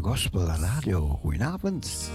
Gospel Radio. Goedenavond.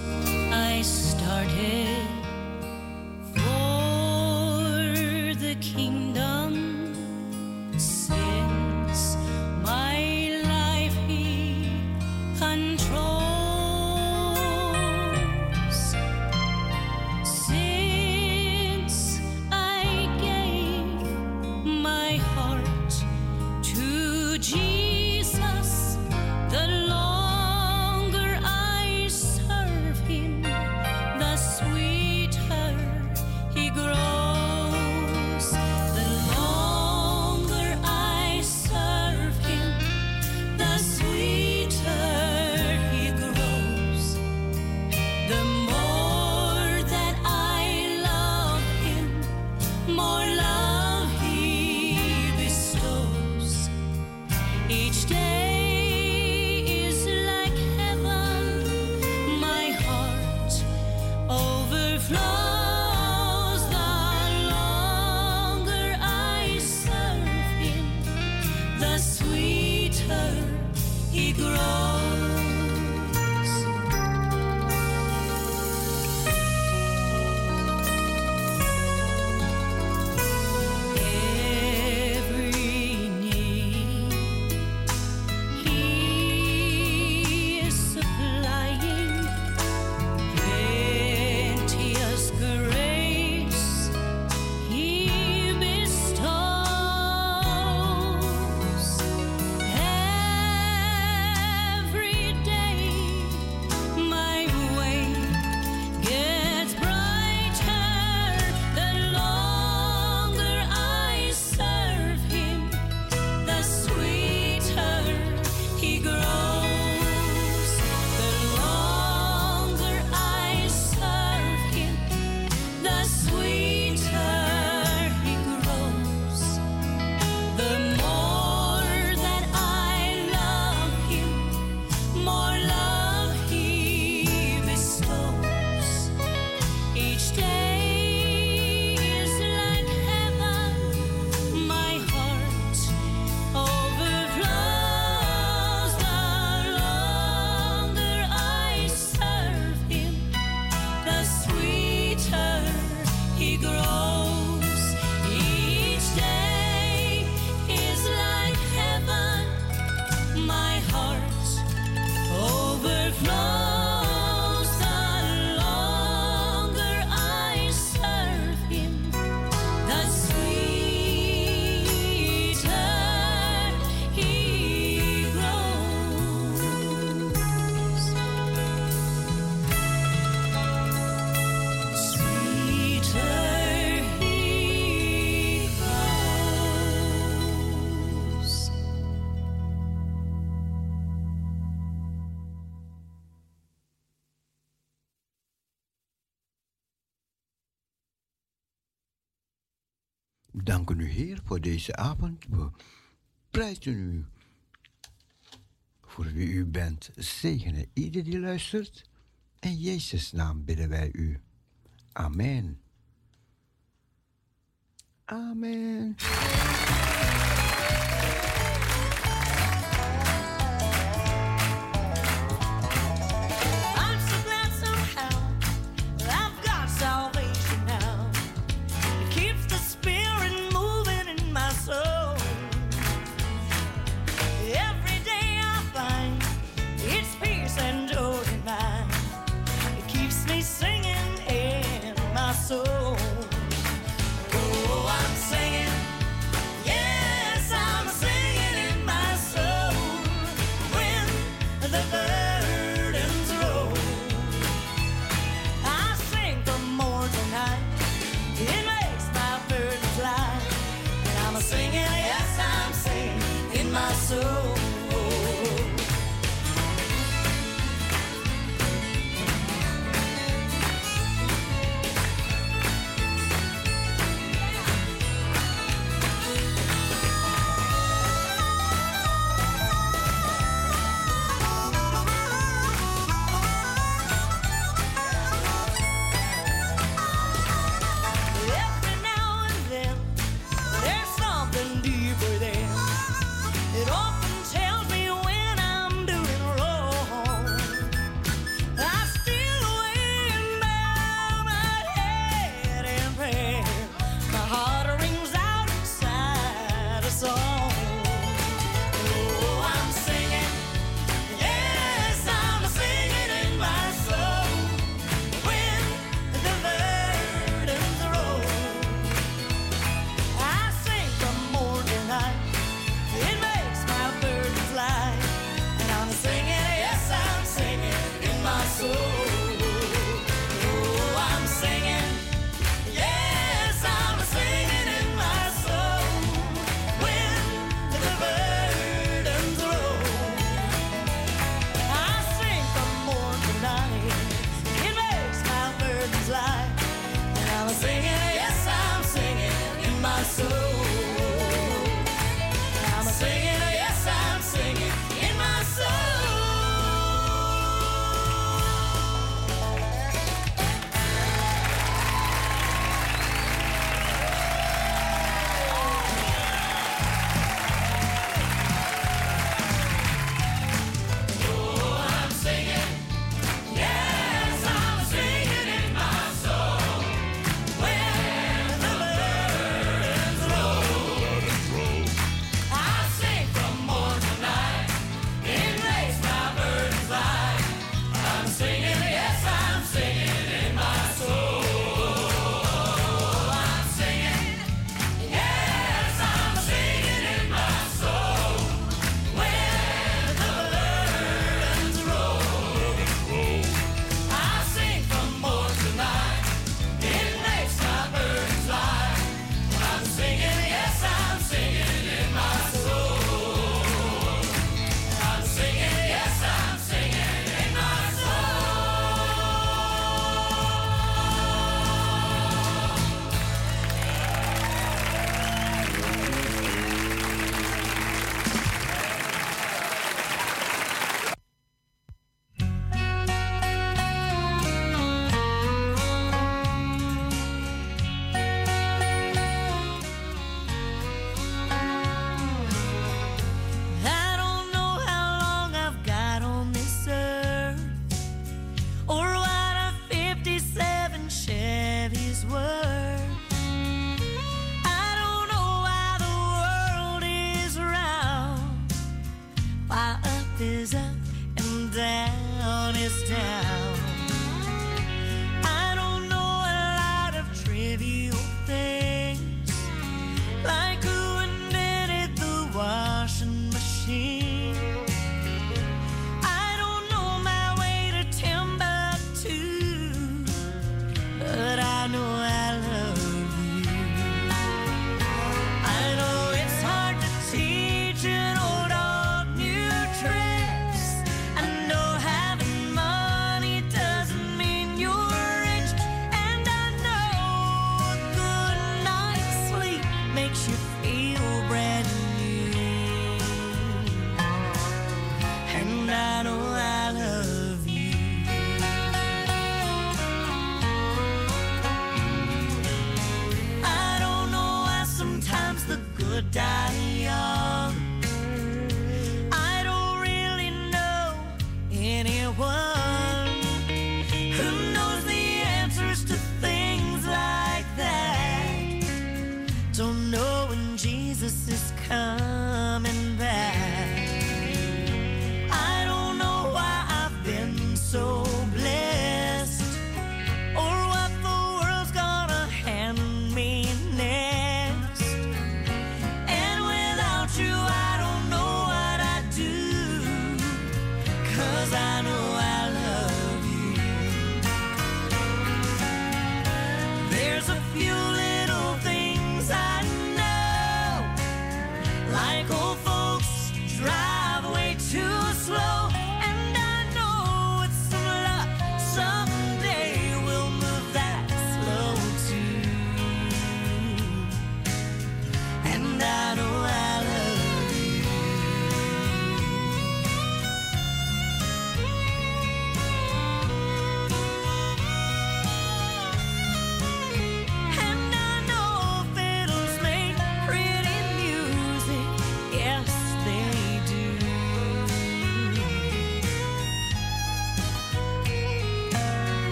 Danken u, Heer, voor deze avond. We prijzen u voor wie u bent. Zegenen ieder die luistert. In Jezus' naam bidden wij u. Amen. Amen.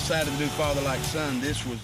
decided to do Father Like Son, this was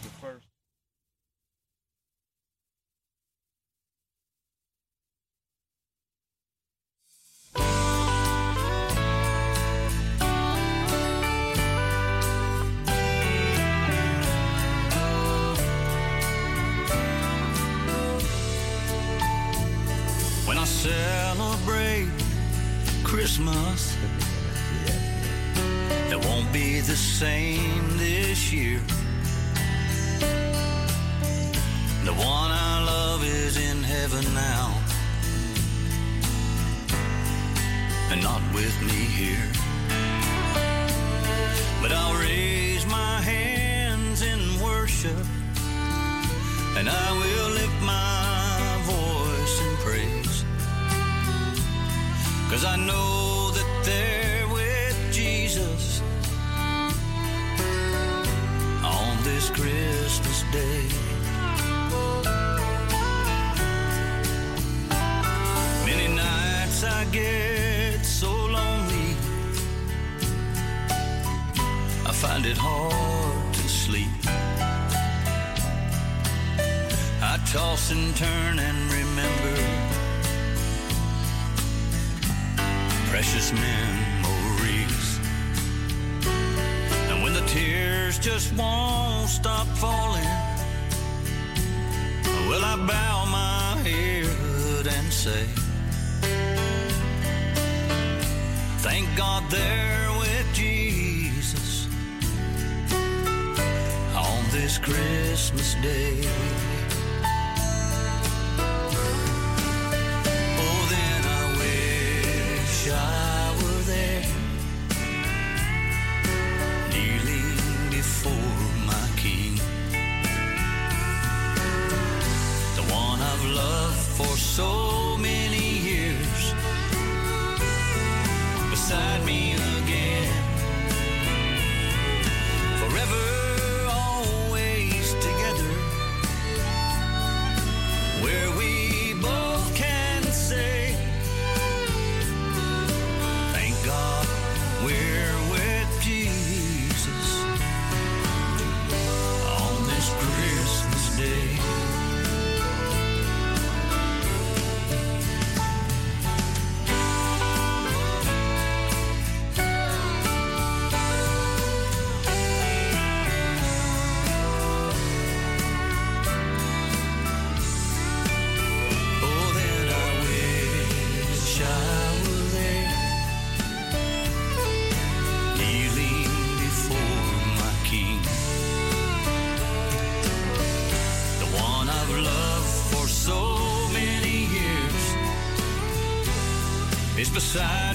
side.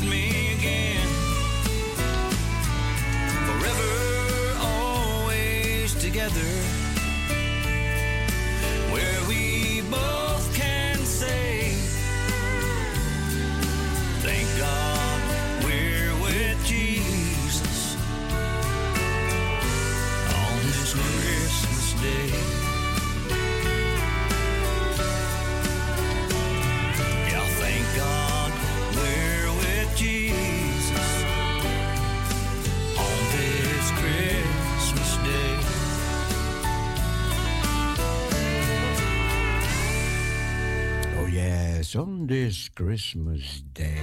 Christmas Day.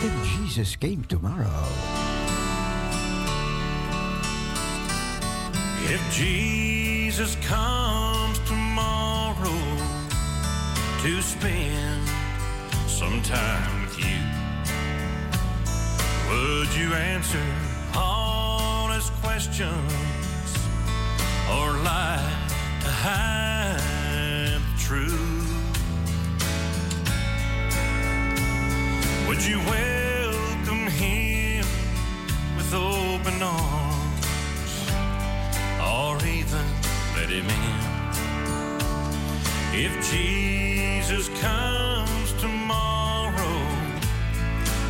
If Jesus came tomorrow. If Jesus comes tomorrow to spend some time with you, would you answer all his questions or lie to hide? true. Would you welcome him with open arms or even let him in? If Jesus comes tomorrow,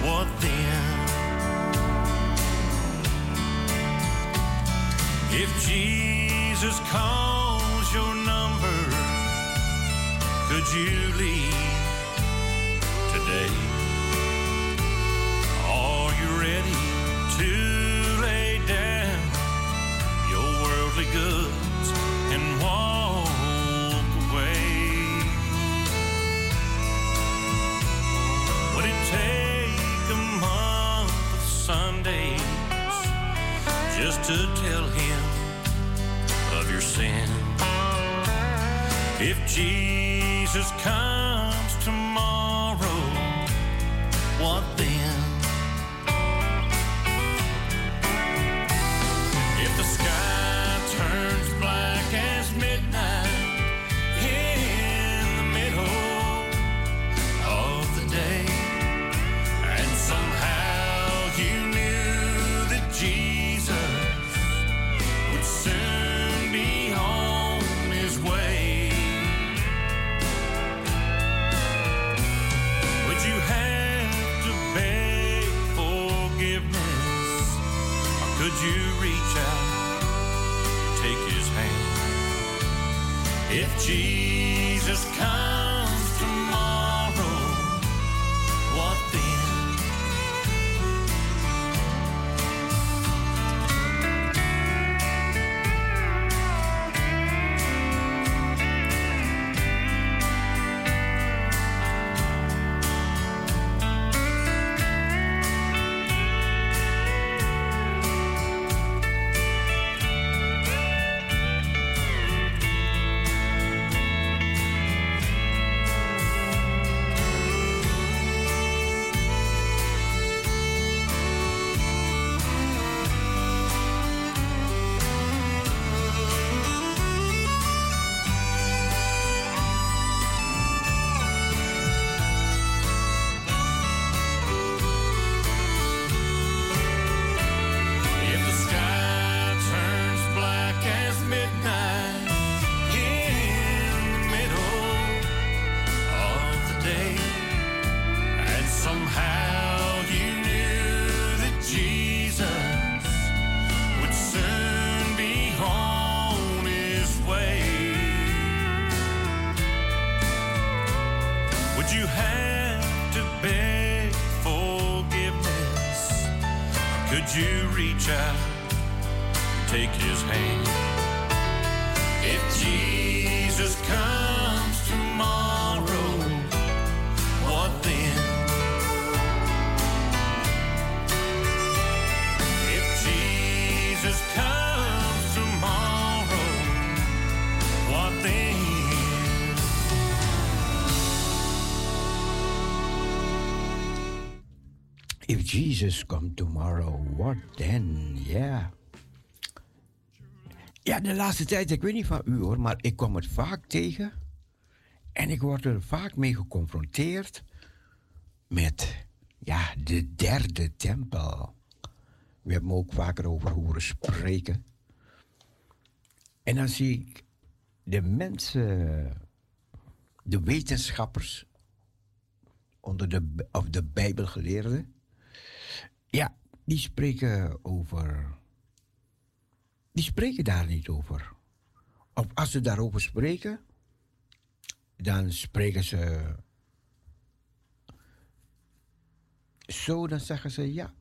what then? If Jesus comes, Julie. You reach out, take his hand? If Jesus comes de laatste tijd, ik weet niet van u hoor, maar ik kom het vaak tegen. En ik word er vaak mee geconfronteerd met, ja, de derde tempel. We hebben ook vaker over horen spreken. En dan zie ik de mensen, de wetenschappers, onder de, of de Bijbelgeleerden, ja, die spreken over. Die spreken daar niet over. Of als ze daarover spreken, dan spreken ze. Zo, dan zeggen ze ja.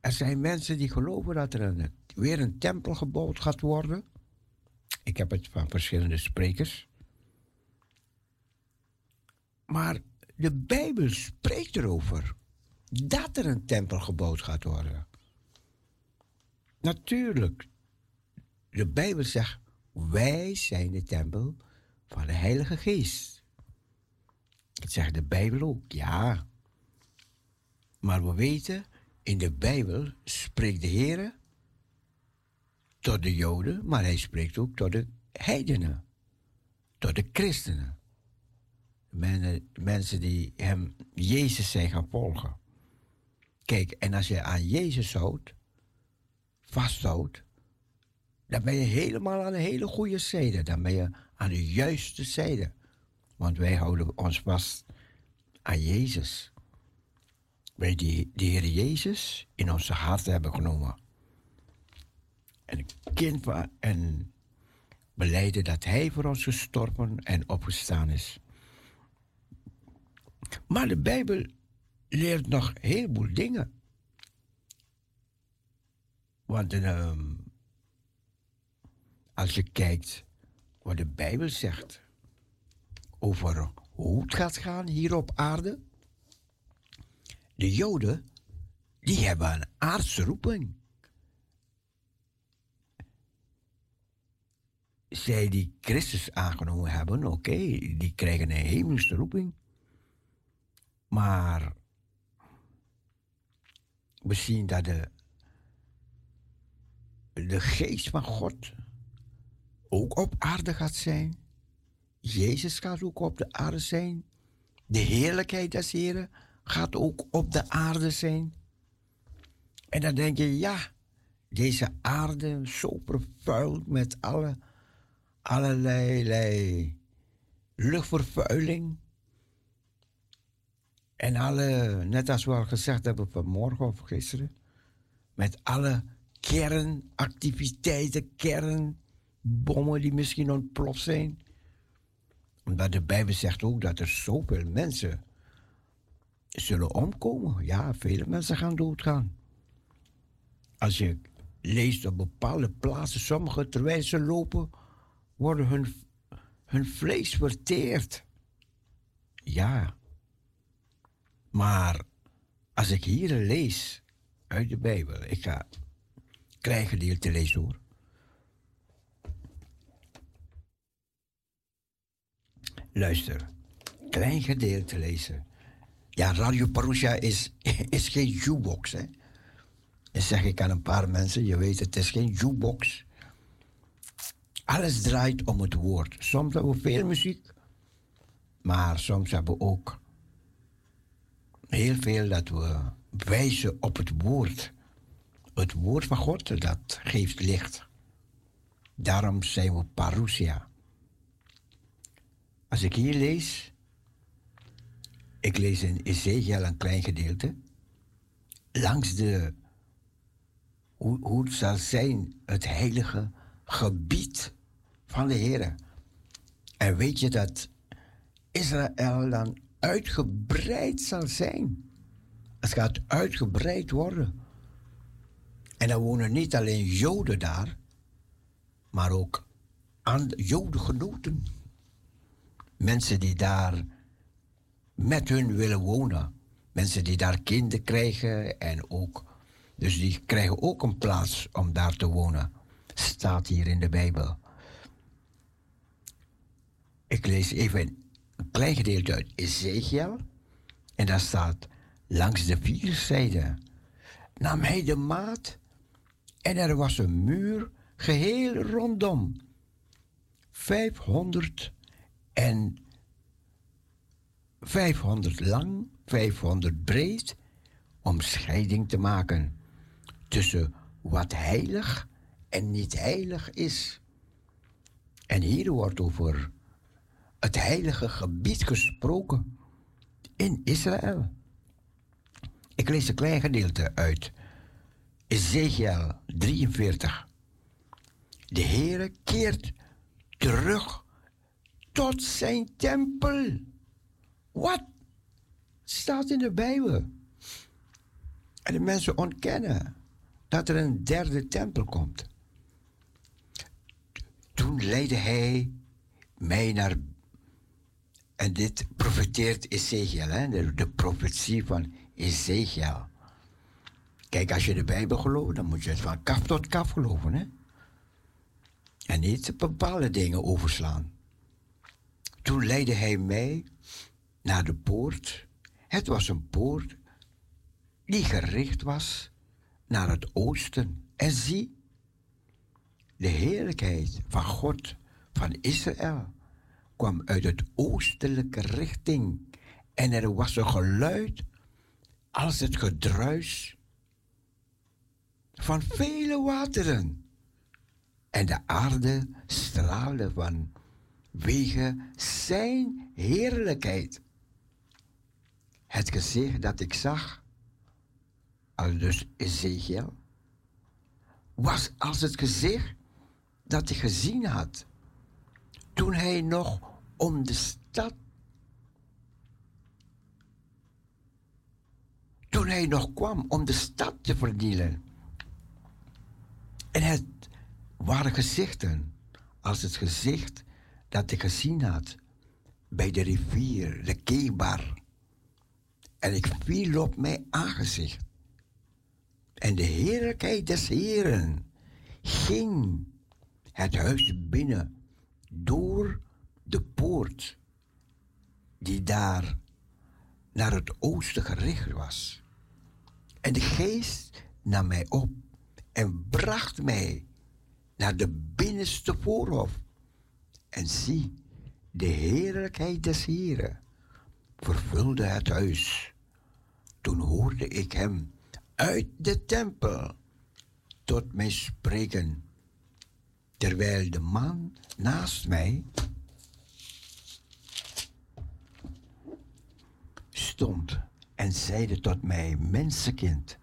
Er zijn mensen die geloven dat er een, weer een tempel gebouwd gaat worden. Ik heb het van verschillende sprekers. Maar de Bijbel spreekt erover dat er een tempel gebouwd gaat worden. Natuurlijk, de Bijbel zegt, wij zijn de tempel van de Heilige Geest. Dat zegt de Bijbel ook, ja. Maar we weten, in de Bijbel spreekt de Heer tot de Joden, maar hij spreekt ook tot de heidenen, tot de christenen. Men- Mensen die hem, Jezus zijn gaan volgen. Kijk, en als je aan Jezus houdt, vasthoudt, dan ben je helemaal aan de hele goede zijde. Dan ben je aan de juiste zijde. Want wij houden ons vast aan Jezus. Wij die de Heer Jezus in onze hart hebben genomen. En kind en beleiden dat Hij voor ons gestorven en opgestaan is. Maar de Bijbel leert nog een heleboel dingen. Want ehm, als je kijkt wat de Bijbel zegt over hoe het gaat gaan hier op aarde. De Joden, die hebben een aardse roeping. Zij die Christus aangenomen hebben, oké, die krijgen een hemelse roeping. Maar we zien dat de, de geest van God ook op aarde gaat zijn. Jezus gaat ook op de aarde zijn. De heerlijkheid des Heren gaat ook op de aarde zijn. En dan denk je, ja, deze aarde zo vervuild met alle, allerlei luchtvervuiling. En alle, net als we al gezegd hebben vanmorgen of gisteren, met alle kernactiviteiten, kernbommen die misschien ontploft zijn. Omdat de Bijbel zegt ook dat er zoveel mensen zullen omkomen. Ja, vele mensen gaan doodgaan. Als je leest op bepaalde plaatsen, sommigen terwijl ze lopen, worden hun, hun vlees verteerd. Ja. Maar als ik hier lees uit de Bijbel, ik ga klein gedeelte lezen hoor. Luister, klein gedeelte lezen. Ja, Radio Parousia is, is geen jukebox, hè. Dat zeg ik aan een paar mensen, je weet, het is geen jukebox. Alles draait om het woord. Soms hebben we veel muziek, maar soms hebben we ook heel veel dat we wijzen op het woord. Het woord van God, dat geeft licht. Daarom zijn we parousia. Als ik hier lees, ik lees in Ezekiel een klein gedeelte, langs de, hoe, hoe het zal zijn, het heilige gebied van de Heer. En weet je dat Israël dan uitgebreid zal zijn. Het gaat uitgebreid worden. En dan wonen niet alleen Joden daar, maar ook Jodengenoten. Mensen die daar met hun willen wonen. Mensen die daar kinderen krijgen en ook. Dus die krijgen ook een plaats om daar te wonen. Staat hier in de Bijbel. Ik lees even een klein gedeelte uit Ezekiel. En daar staat: Langs de vier zijden nam hij de maat. En er was een muur geheel rondom. 500 en 500 lang, 500 breed, om scheiding te maken tussen wat heilig en niet heilig is. En hier wordt over het heilige gebied gesproken in Israël. Ik lees een klein gedeelte uit Ezekiel 43. De Heere keert terug tot zijn tempel. Wat? Staat in de Bijbel. En de mensen ontkennen dat er een derde tempel komt. Toen leidde hij mij naar. En dit profeteert Ezekiel, hè? De, de profetie van Ezekiel. Kijk, als je de Bijbel gelooft, dan moet je het van kaf tot kaf geloven, hè? En niet bepaalde dingen overslaan. Toen leidde hij mij naar de poort. Het was een poort die gericht was naar het oosten. En zie, de heerlijkheid van God van Israël kwam uit het oostelijke richting. En er was een geluid als het gedruis van vele wateren. En de aarde straalde van wegen zijn heerlijkheid. Het gezicht dat ik zag, al dus Ezekiel, was als het gezicht dat hij gezien had toen hij nog om de stad, toen hij nog kwam om de stad te vernielen. En het waren gezichten als het gezicht dat hij gezien had bij de rivier, de Kebar. En ik viel op mijn aangezicht. En de heerlijkheid des Heren ging het huis binnen door de poort die daar naar het oosten gericht was. En de geest nam mij op en bracht mij naar de binnenste voorhof. En zie, de heerlijkheid des Heren vervulde het huis. Toen hoorde ik hem uit de tempel tot mij spreken, terwijl de man naast mij stond en zeide tot mij, mensenkind,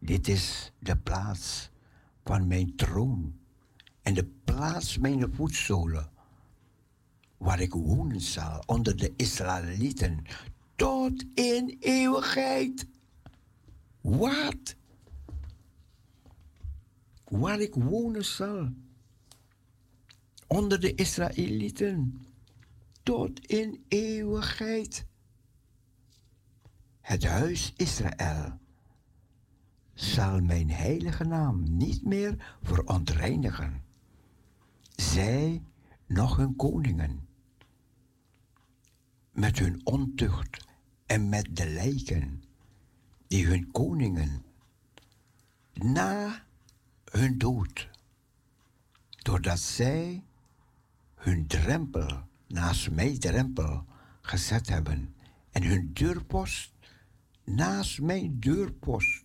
dit is de plaats van mijn troon en de plaats mijn voetzolen, waar ik wonen zal onder de Israëlieten tot in eeuwigheid. Wat? Waar ik wonen zal onder de Israëlieten tot in eeuwigheid. Het huis Israël zal mijn heilige naam niet meer verontreinigen. Zij nog hun koningen, met hun ontucht en met de lijken die hun koningen na hun dood, doordat zij hun drempel naast mijn drempel gezet hebben en hun deurpost naast mijn deurpost,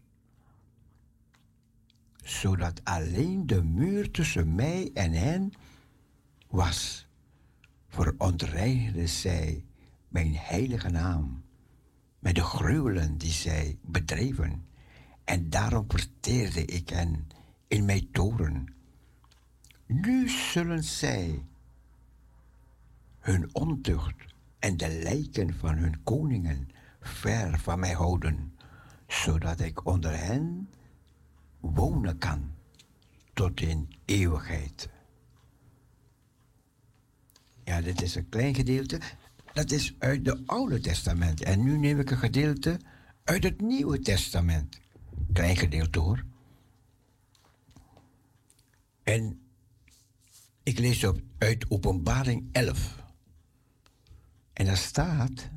zodat alleen de muur tussen mij en hen was, verontreinigde zij mijn heilige naam met de gruwelen die zij bedreven. En daarom verteerde ik hen in mijn toren. Nu zullen zij hun ontucht en de lijken van hun koningen ver van mij houden, zodat ik onder hen wonen kan tot in eeuwigheid. Ja, dit is een klein gedeelte. Dat is uit het Oude Testament. En nu neem ik een gedeelte uit het Nieuwe Testament. Klein gedeelte hoor. En ik lees op, uit Openbaring 11. En daar staat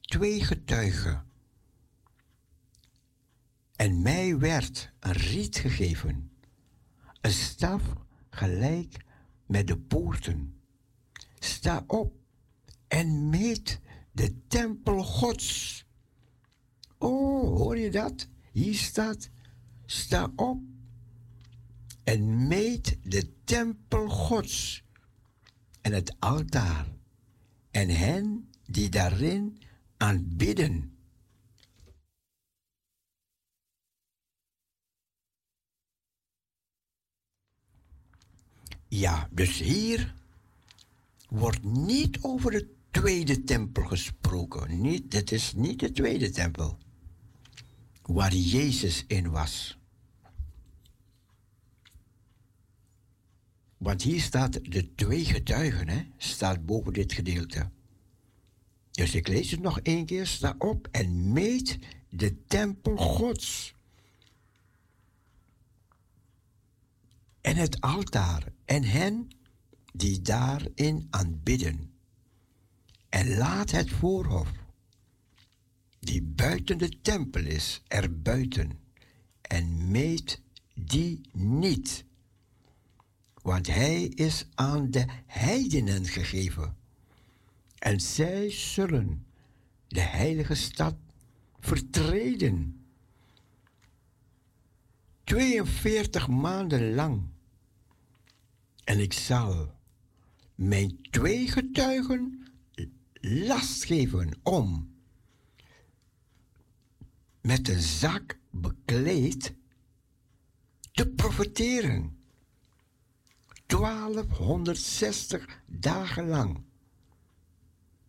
twee getuigen. En mij werd een riet gegeven, een staf gelijk met de poorten. Sta op en meet de tempel Gods. Oh, hoor je dat? Hier staat, sta op en meet de tempel Gods en het altaar en hen die daarin aanbidden. Ja, dus hier wordt niet over de tweede tempel gesproken. Niet, dit is niet de tweede tempel waar Jezus in was. Want hier staat de twee getuigen, hè, staat boven dit gedeelte. Dus ik lees het nog één keer. Sta op en meet de tempel Gods. En het altaar en hen die daarin aanbidden. En laat het voorhof, die buiten de tempel is, er buiten. En meet die niet. Want hij is aan de heidenen gegeven en zij zullen de heilige stad vertreden. 42 maanden lang. En ik zal mijn twee getuigen last geven om met een zak bekleed te profiteren. 1260 dagen lang.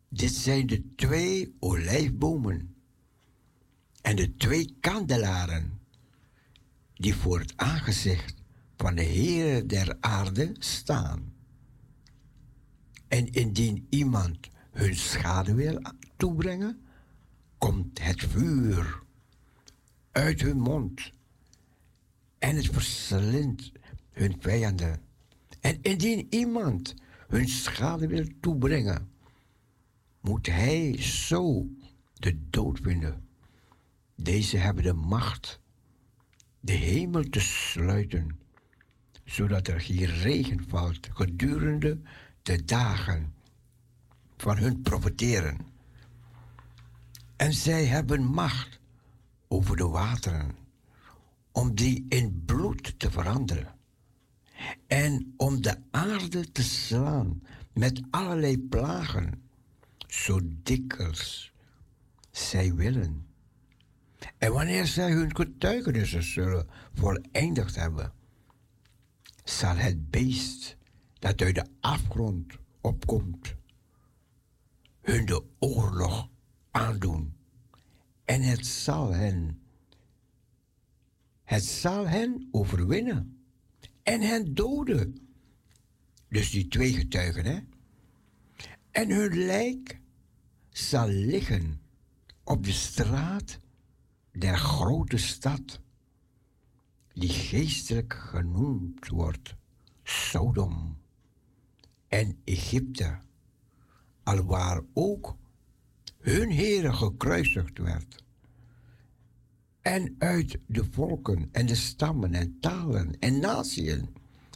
Dit zijn de twee olijfbomen en de twee kandelaren die voor het aangezicht van de Heer der aarde staan. En indien iemand hun schade wil toebrengen, komt het vuur uit hun mond en het verslindt hun vijanden. En indien iemand hun schade wil toebrengen, moet hij zo de dood vinden. Deze hebben de macht de hemel te sluiten, zodat er geen regen valt gedurende de dagen van hun profiteren. En zij hebben macht over de wateren, om die in bloed te veranderen. En om de aarde te slaan met allerlei plagen, zo dikwijls zij willen. En wanneer zij hun getuigenissen zullen voleindigd hebben, zal het beest dat uit de afgrond opkomt, hun de oorlog aandoen. En het zal hen, het zal hen overwinnen en hen doden. Dus die twee getuigen, hè? En hun lijk zal liggen op de straat der grote stad, die geestelijk genoemd wordt Sodom en Egypte, alwaar ook hun Heere gekruisigd werd. En uit de volken en de stammen en talen en natieën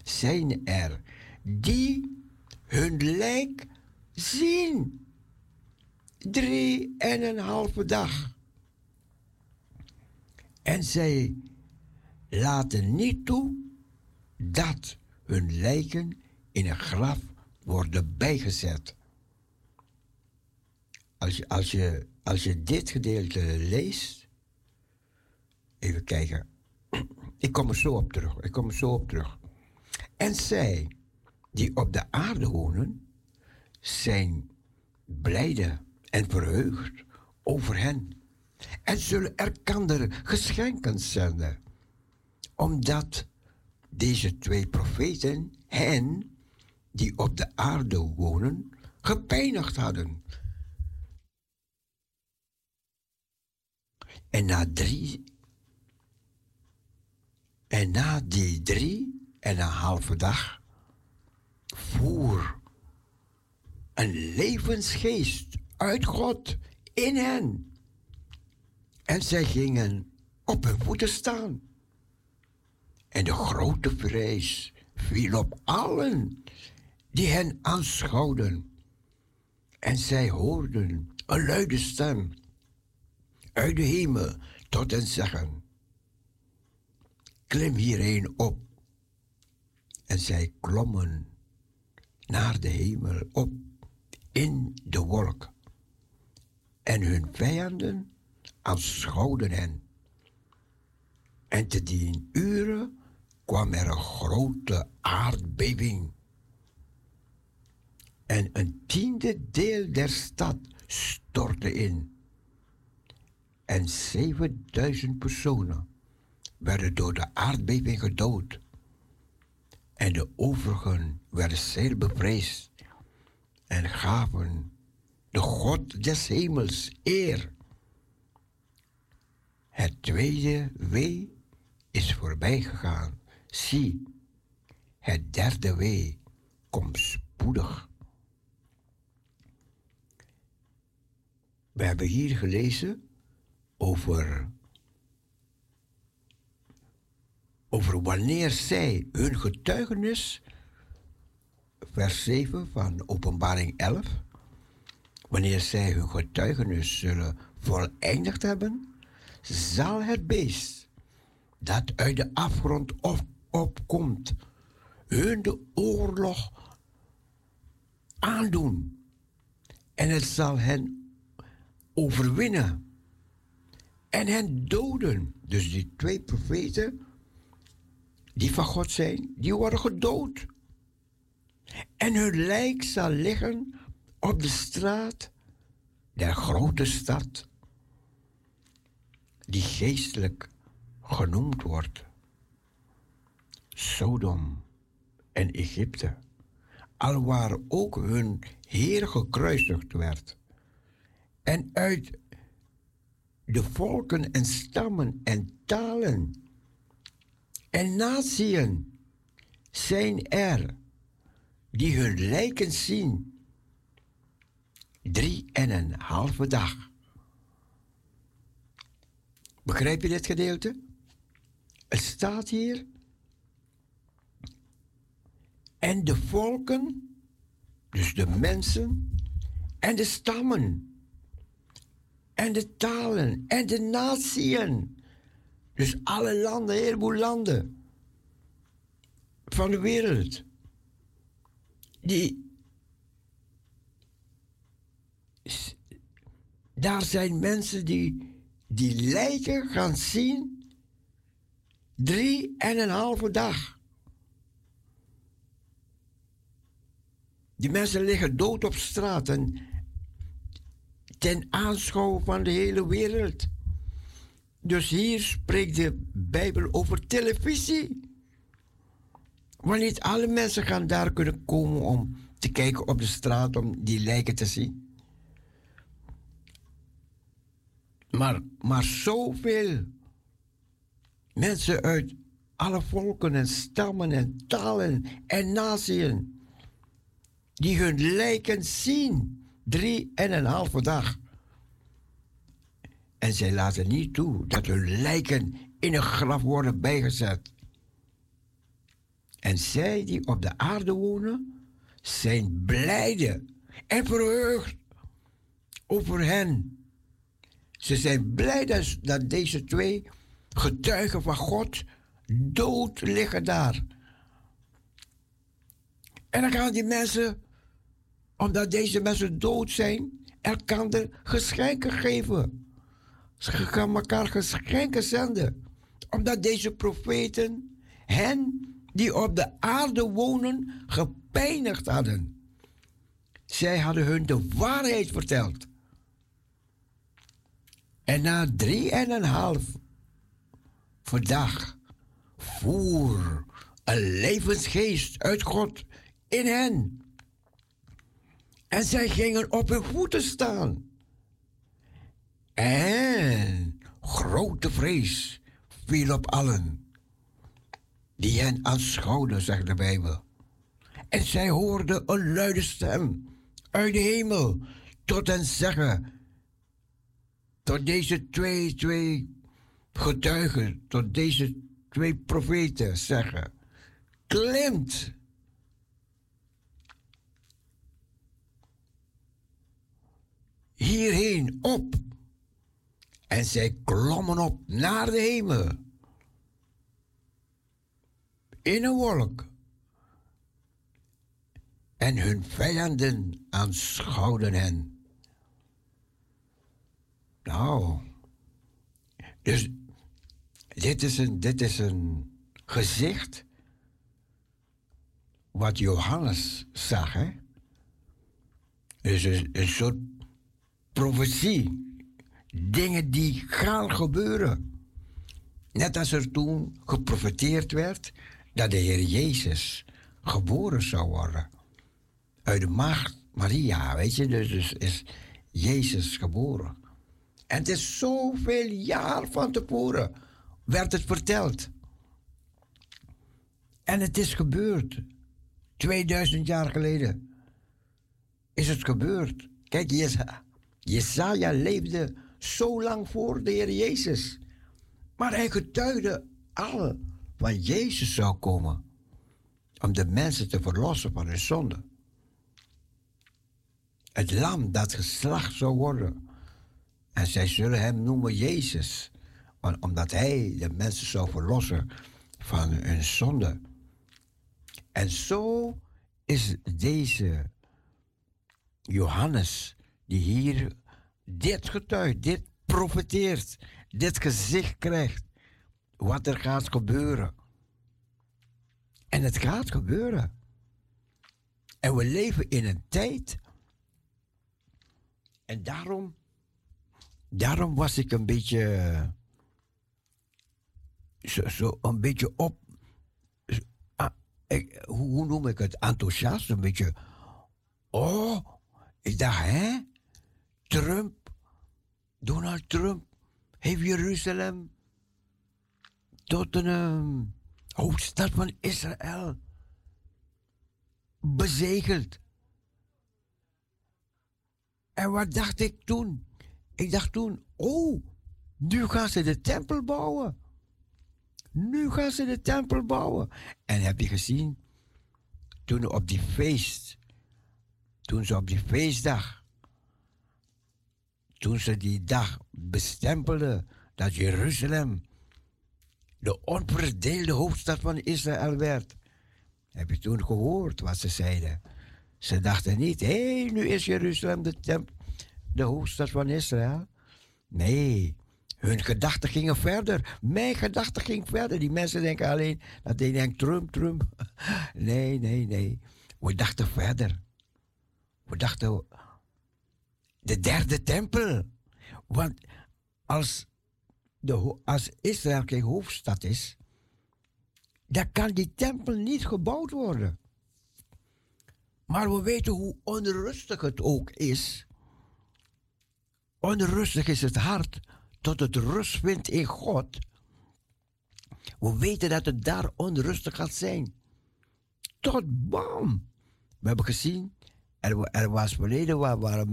zijn er die hun lijk zien. Drie en een halve dag. En zij laten niet toe dat hun lijken in een graf worden bijgezet. Als je, als je, als je dit gedeelte leest, even kijken. Ik kom er zo op terug. Ik kom er zo op terug. En zij die op de aarde wonen, zijn blijde en verheugd over hen. En zullen er geschenken zenden. Omdat deze twee profeten hen, die op de aarde wonen, gepeinigd hadden. En na drie, en na die drie en een halve dag voer een levensgeest uit God in hen. En zij gingen op hun voeten staan. En de grote vrees viel op allen die hen aanschouwden. En zij hoorden een luide stem uit de hemel tot hen zeggen: Klim hierheen op. En zij klommen naar de hemel op in de wolk. En hun vijanden aanschouwden hen. En te dien uren kwam er een grote aardbeving. En een tiende deel der stad stortte in. En 7000 personen werden door de aardbeving gedood. En de overigen werden zeer bevreesd en gaven de God des hemels eer. Het tweede wee is voorbij gegaan. Zie, het derde wee komt spoedig. We hebben hier gelezen over, over wanneer zij hun getuigenis, vers 7 van Openbaring 11, wanneer zij hun getuigenis zullen voleindigd hebben, zal het beest dat uit de afgrond op, opkomt, hun de oorlog aandoen. En het zal hen overwinnen en hen doden. Dus die twee profeten, die van God zijn, die worden gedood. En hun lijk zal liggen op de straat der grote stad, die geestelijk genoemd wordt. Sodom en Egypte, alwaar ook hun Heer gekruisigd werd. En uit de volken en stammen en talen en natieën zijn er die hun lijken zien drie en een halve dag. Begrijp je dit gedeelte? Het staat hier. En de volken, dus de mensen, en de stammen, en de talen, en de natieën. Dus alle landen, een heleboel landen van de wereld. Die. Daar zijn mensen die die lijken gaan zien drie en een halve dag. Die mensen liggen dood op straat en ten aanschouw van de hele wereld. Dus hier spreekt de Bijbel over televisie. Want niet alle mensen gaan daar kunnen komen om te kijken op de straat om die lijken te zien. Maar, maar zoveel mensen uit alle volken en stammen en talen en naties die hun lijken zien drie en een halve dag. En zij laten niet toe dat hun lijken in een graf worden bijgezet. En zij die op de aarde wonen, zijn blijde en verheugd over hen ze zijn blij dat, deze twee getuigen van God dood liggen daar. En dan gaan die mensen, omdat deze mensen dood zijn, elkaar geschenken geven. Ze gaan elkaar geschenken zenden. Omdat deze profeten hen die op de aarde wonen gepijnigd hadden. Zij hadden hun de waarheid verteld. En na drie en een half dag voer een levensgeest uit God in hen. En zij gingen op hun voeten staan. En grote vrees viel op allen die hen aanschouwden, zegt de Bijbel. En zij hoorden een luide stem uit de hemel tot hen zeggen: tot deze twee, twee getuigen, tot deze twee profeten zeggen: klimt. Hierheen op. En zij klommen op naar de hemel. In een wolk. En hun vijanden aanschouwden hen. Nou, dus dit is een, dit is een gezicht wat Johannes zag, hè? Dus een, een soort profetie. Dingen die gaan gebeuren. Net als er toen geprofeteerd werd dat de Heer Jezus geboren zou worden. Uit de maagd Maria, weet je, dus, dus is Jezus geboren. En het is zoveel jaar van tevoren werd het verteld. En het is gebeurd. 2000 jaar geleden is het gebeurd. Kijk, Jesaja leefde zo lang voor de Heer Jezus. Maar hij getuigde al van Jezus zou komen. Om de mensen te verlossen van hun zonde. Het lam dat geslacht zou worden en zij zullen hem noemen Jezus, omdat hij de mensen zou verlossen van hun zonde. En zo is deze Johannes, die hier dit getuigt, dit profeteert, dit gezicht krijgt, wat er gaat gebeuren. En het gaat gebeuren. En we leven in een tijd. En daarom daarom was ik een beetje. Zo, zo een beetje op. Ah, hoe, noem ik het? Enthousiast, een beetje. Oh, ik dacht, hè? Trump, Donald Trump heeft Jeruzalem tot een. hoofdstad van Israël, bezegeld. En wat dacht ik toen? Ik dacht toen, oh, nu gaan ze de tempel bouwen. Nu gaan ze de tempel bouwen. En heb je gezien, toen op die feest, toen ze op die feestdag, toen ze die dag bestempelden dat Jeruzalem de onverdeelde hoofdstad van Israël werd. Heb je toen gehoord wat ze zeiden? Ze dachten niet, hé, nu is Jeruzalem de, de hoofdstad van Israël. Nee, hun gedachten gingen verder. Mijn gedachten gingen verder. Die mensen denken alleen dat die denken Trump, Trump. Nee, nee, nee. We dachten verder. We dachten de derde tempel. Want als, de, als Israël geen hoofdstad is, dan kan die tempel niet gebouwd worden. Maar we weten hoe onrustig het ook is. Onrustig is het hart tot het rust vindt in God. We weten dat het daar onrustig gaat zijn. Tot bam. We hebben gezien, er, er was verleden waar, waar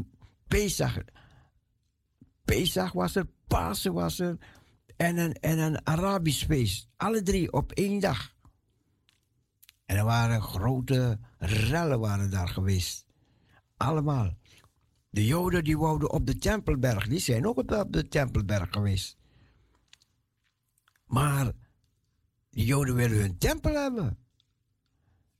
Pesach, Pesach was er, Pasen was er en een, en een Arabisch feest. Alle drie op één dag. En er waren grote rellen waren daar geweest. Allemaal. De Joden die wouden op de Tempelberg, die zijn ook op de Tempelberg geweest. Maar de Joden willen hun tempel hebben.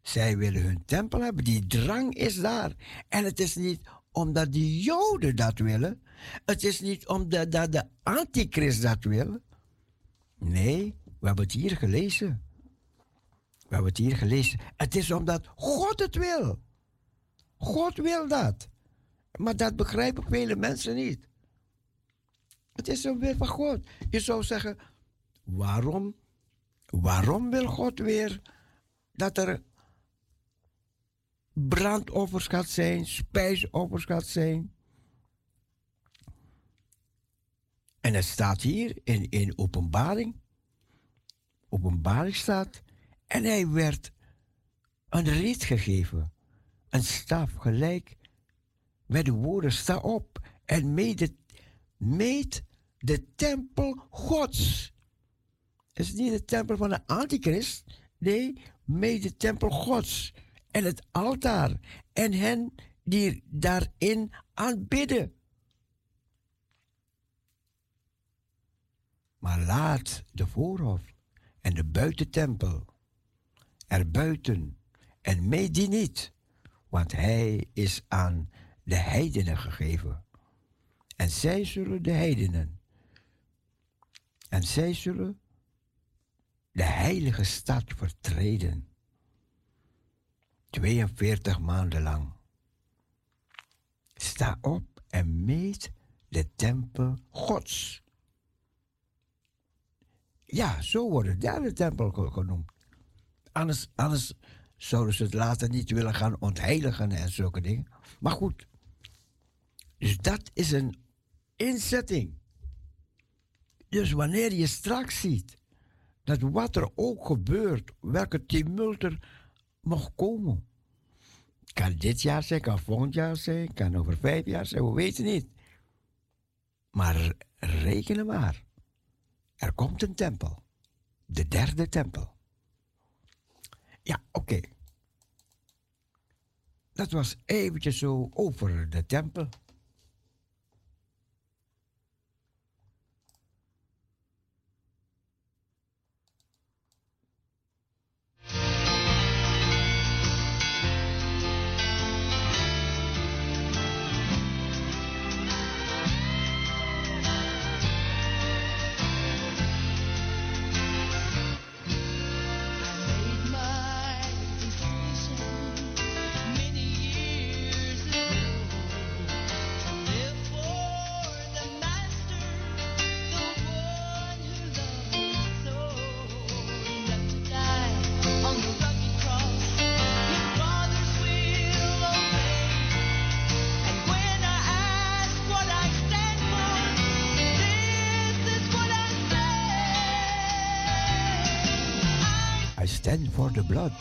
Zij willen hun tempel hebben. Die drang is daar. En het is niet omdat de Joden dat willen. Het is niet omdat dat de antichrist dat wil. Nee, we hebben het hier gelezen. We hebben het hier gelezen. Het is omdat God het wil. God wil dat. Maar dat begrijpen vele mensen niet. Het is een wil van God. Je zou zeggen, waarom, waarom wil God weer dat er brandoffers gaat zijn, spijsoffers gaat zijn? En het staat hier in, in openbaring. Openbaring staat. En hij werd een riet gegeven. Een staf gelijk met de woorden: sta op en meet de, meet de tempel Gods. Het is niet de tempel van de Antichrist. Nee, meet de tempel Gods. En het altaar. En hen die daarin aanbidden. Maar laat de voorhof en de buitentempel er buiten en meet die niet, want hij is aan de heidenen gegeven. En zij zullen de heidenen. En zij zullen de heilige stad vertreden. 42 maanden lang. Sta op en meet de tempel Gods. Ja, zo wordt de derde tempel genoemd. Anders, anders zouden ze het later niet willen gaan ontheiligen en zulke dingen. Maar goed, dus dat is een inzetting. Dus wanneer je straks ziet dat wat er ook gebeurt, welke tumult er mag komen. Kan dit jaar zijn, kan volgend jaar zijn, kan over vijf jaar zijn, we weten niet. Maar rekenen maar. Er komt een tempel. De derde tempel. Ja, oké. Dat was eventjes zo over de tempel. Stand for the blood.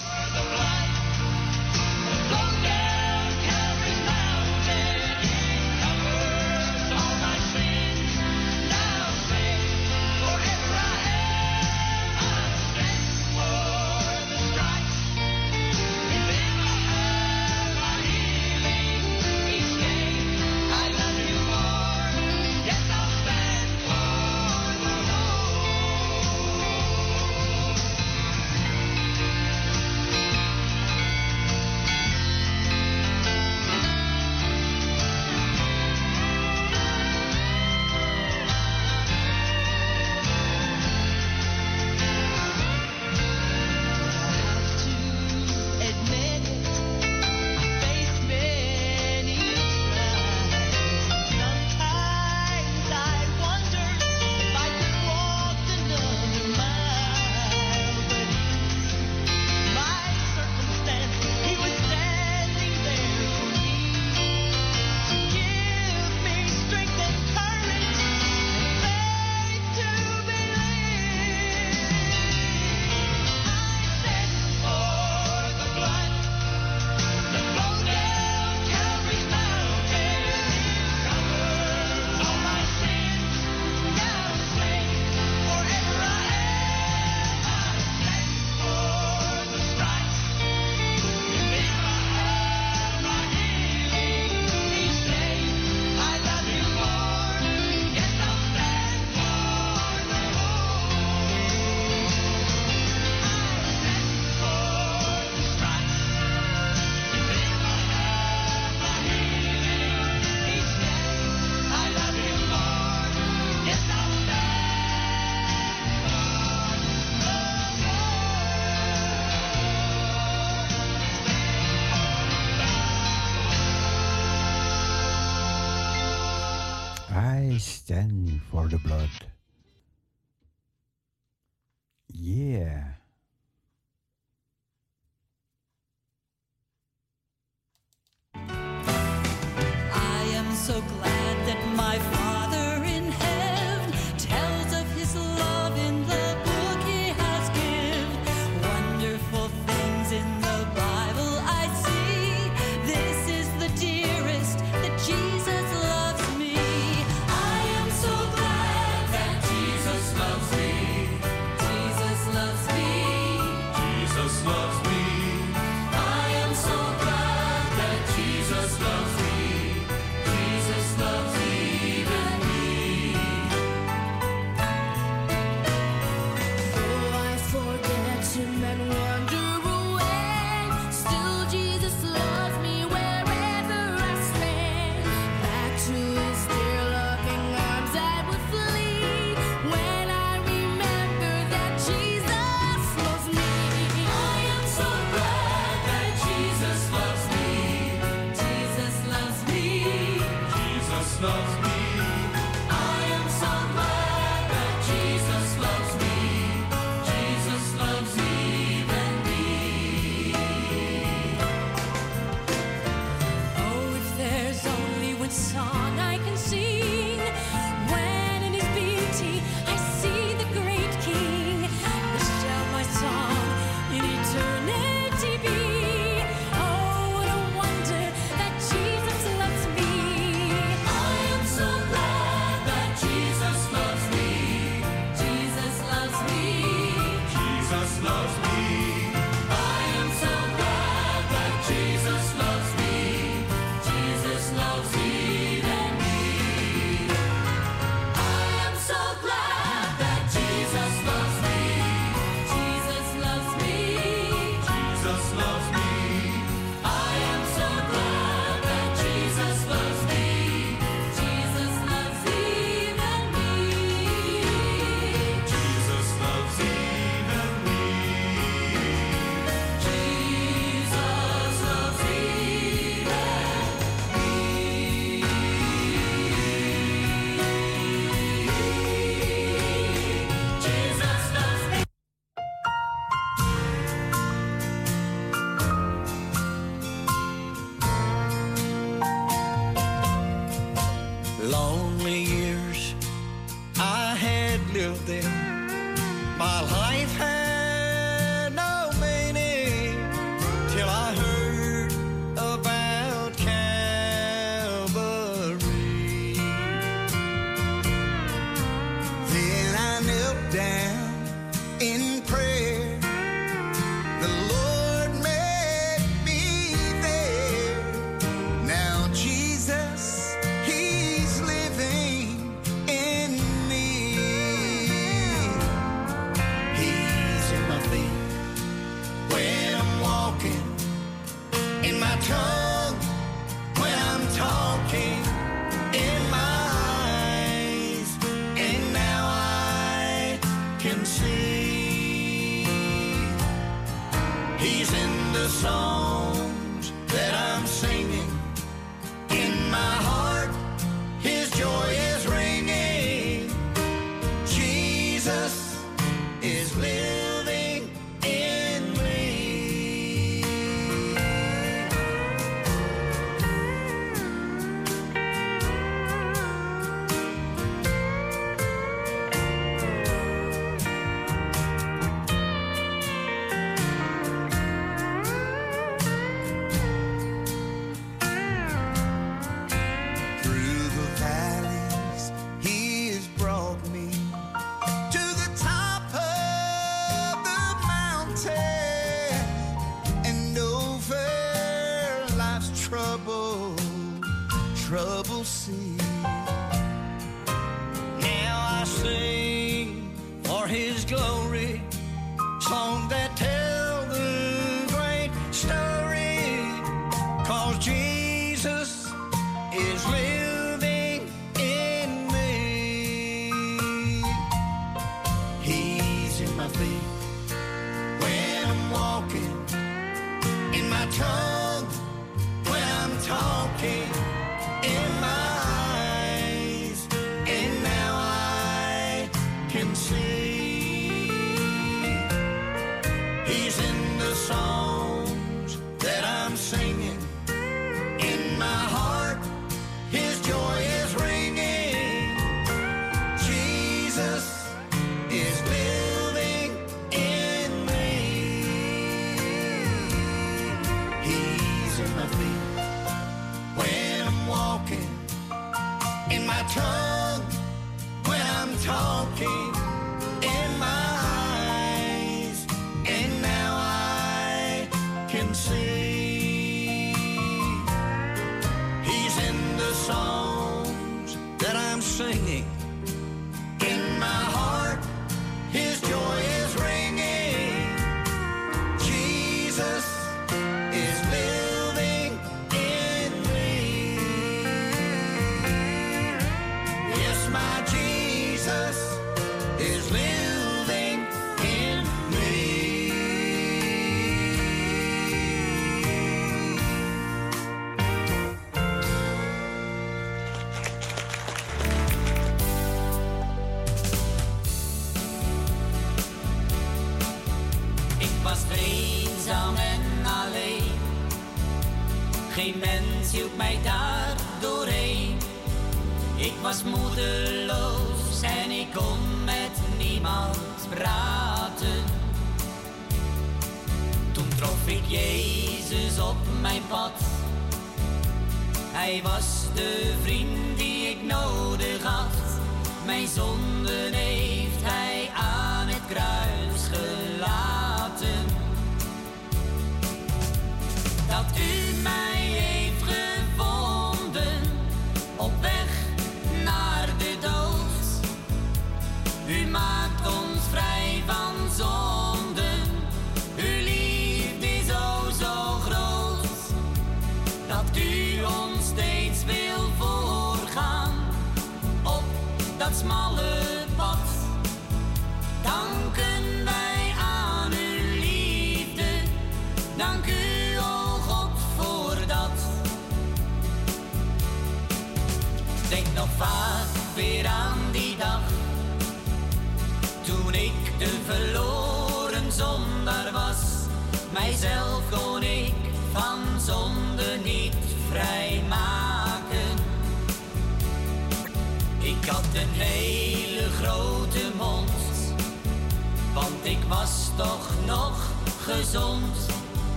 Dat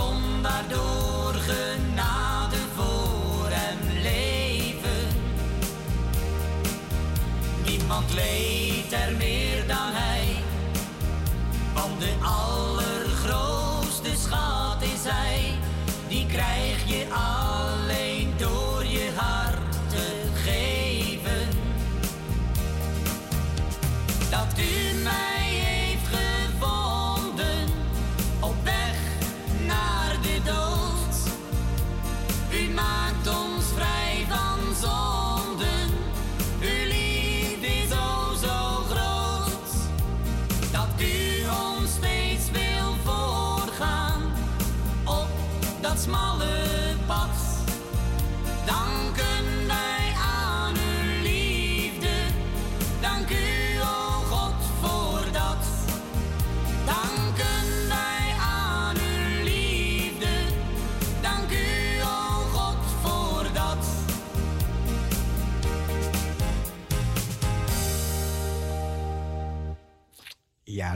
Als zondaar door genade voor hem leven. Niemand leed er meer dan hij. Want de allergrootste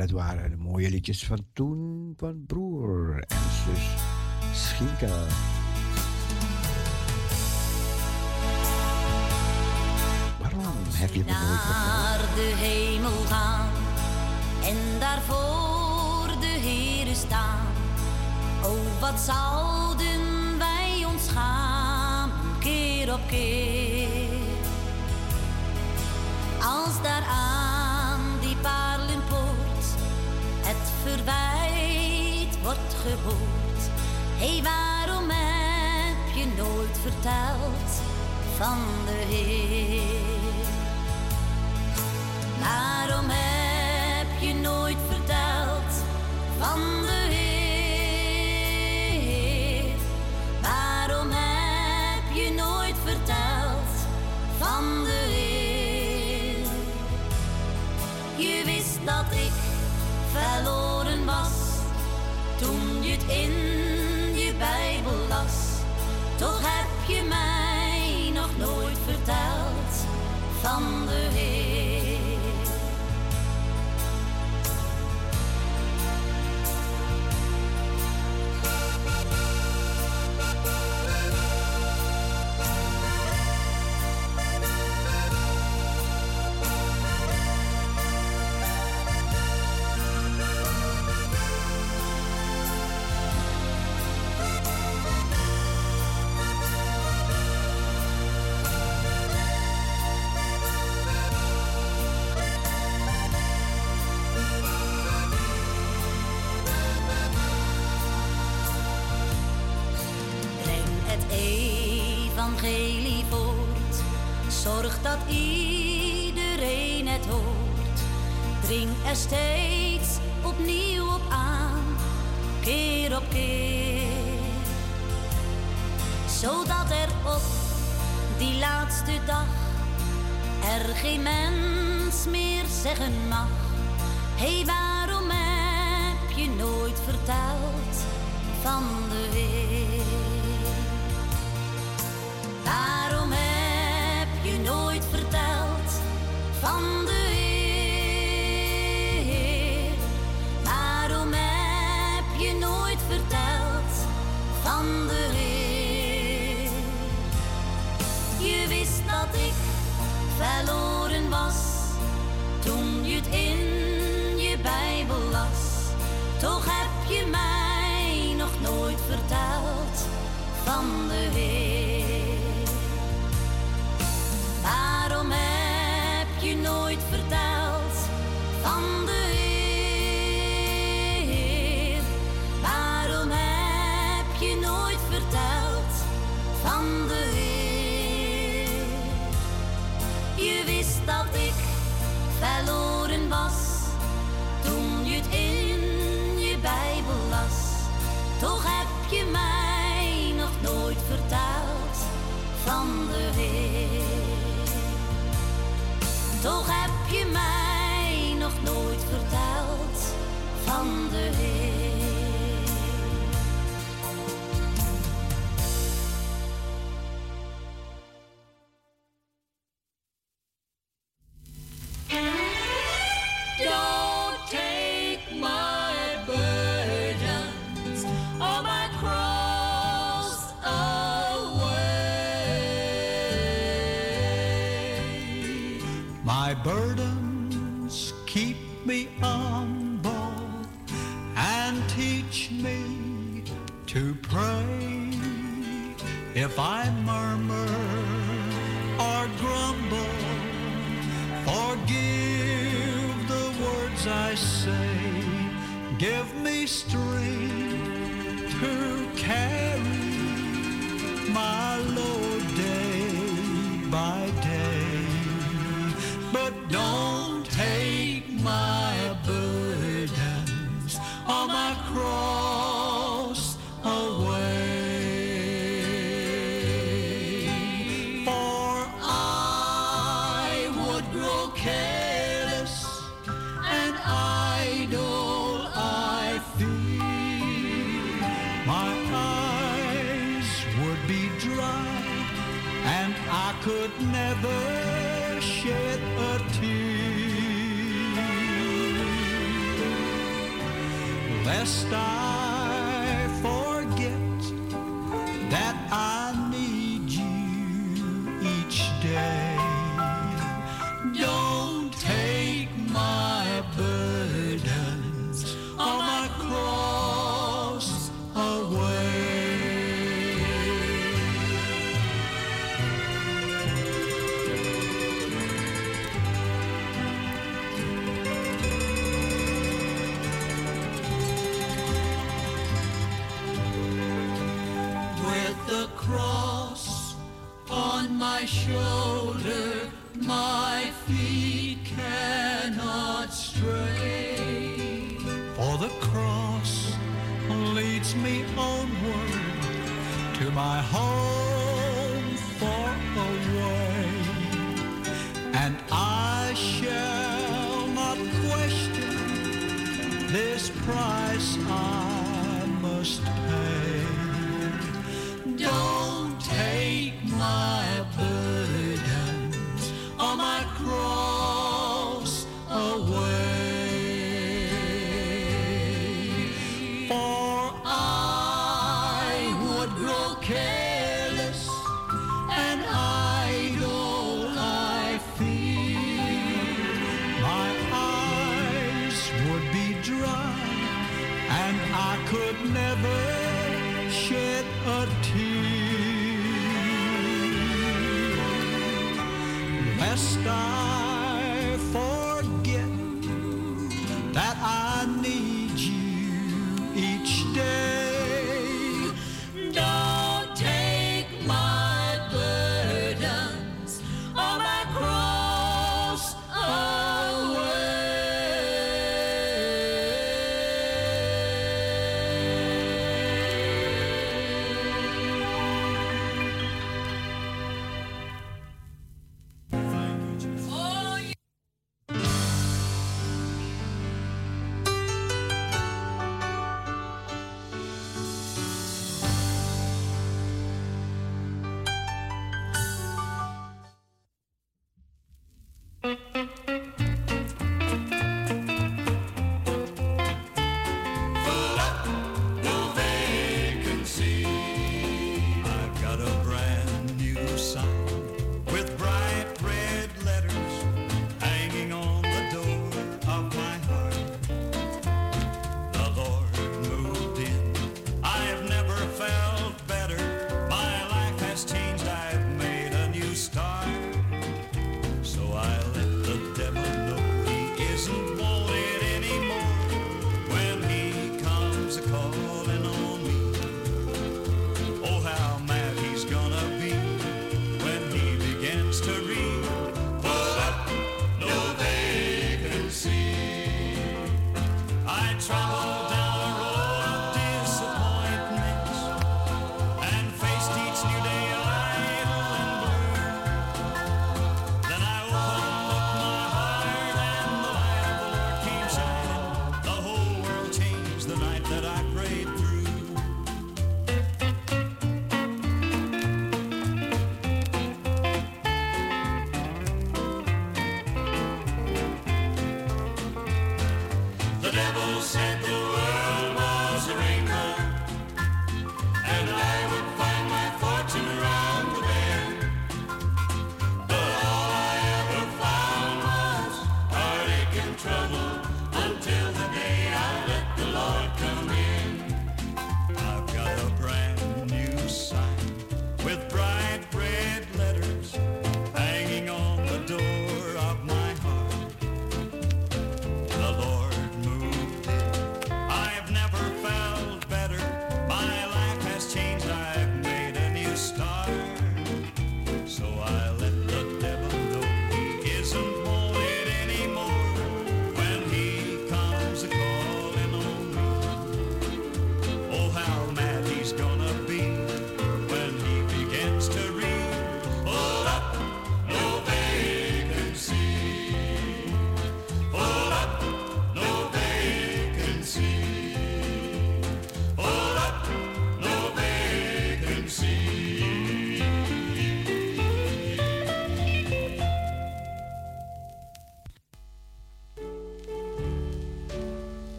dat waren de mooie liedjes van toen van broer en zus Schinka. Waarom heb je me nooit naar de hemel gaan en daarvoor de Heere staan. Oh, wat zouden wij ons gaan, keer op keer. Als daar aan verwijt wordt gehoord. Hé, hey, waarom heb je nooit verteld van de Heer? Waarom heb je nooit verteld van de Heer? Waarom heb je nooit verteld van de Heer? Je wist dat ik verloren was toen je het in je Bijbel las. Toch heb je mij nog nooit verteld van de Heer. Van de Heer? Waarom heb je nooit verteld van de Heer? Je wist dat ik verloren was toen je het in je Bijbel las. Toch heb je mij nog nooit verteld van de Heer.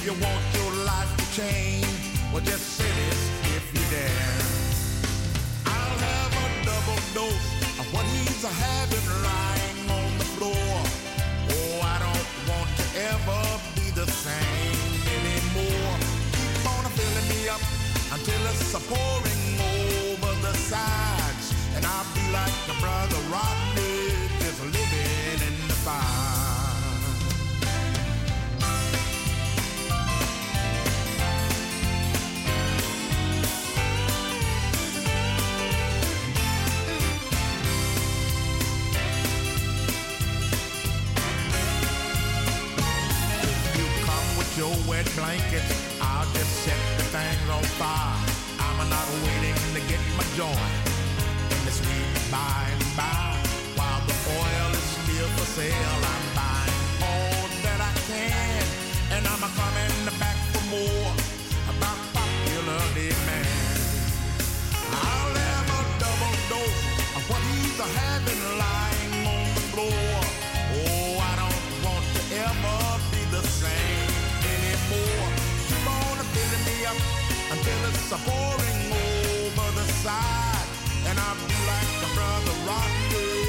If you want your life to change, well just say this if you dare. I'll have a double dose of what he's having lying on the floor. Oh, I don't want to ever be the same anymore. Keep on filling me up until it's pouring over the sides. And I'll be like the brother Rodney, just living in the fire. Wet blankets, I'll just set the things on fire. I'm not waiting to get my joint in the sweet by and by. While the oil is still for sale, I'm buying all that I can. And I'm coming back for more about popular demand. I'll have a double dose of what he's having lying on the floor. step until it's pouring over the side. And I feel like a brother rock.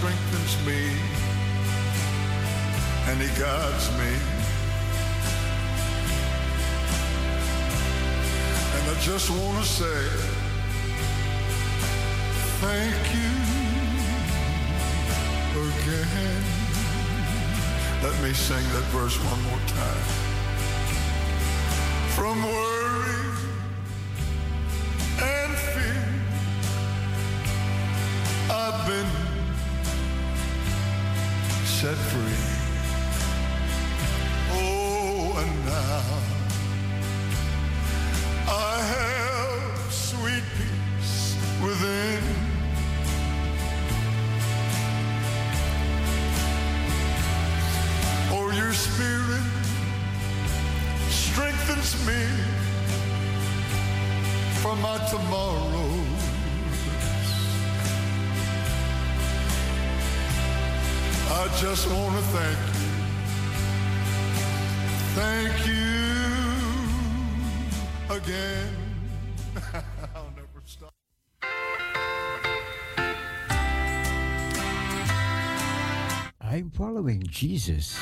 strengthens me and he guides me. And I just want to say thank you again. Let me sing that verse one more time. From where I just want to thank you. Thank you again. I'm following Jesus.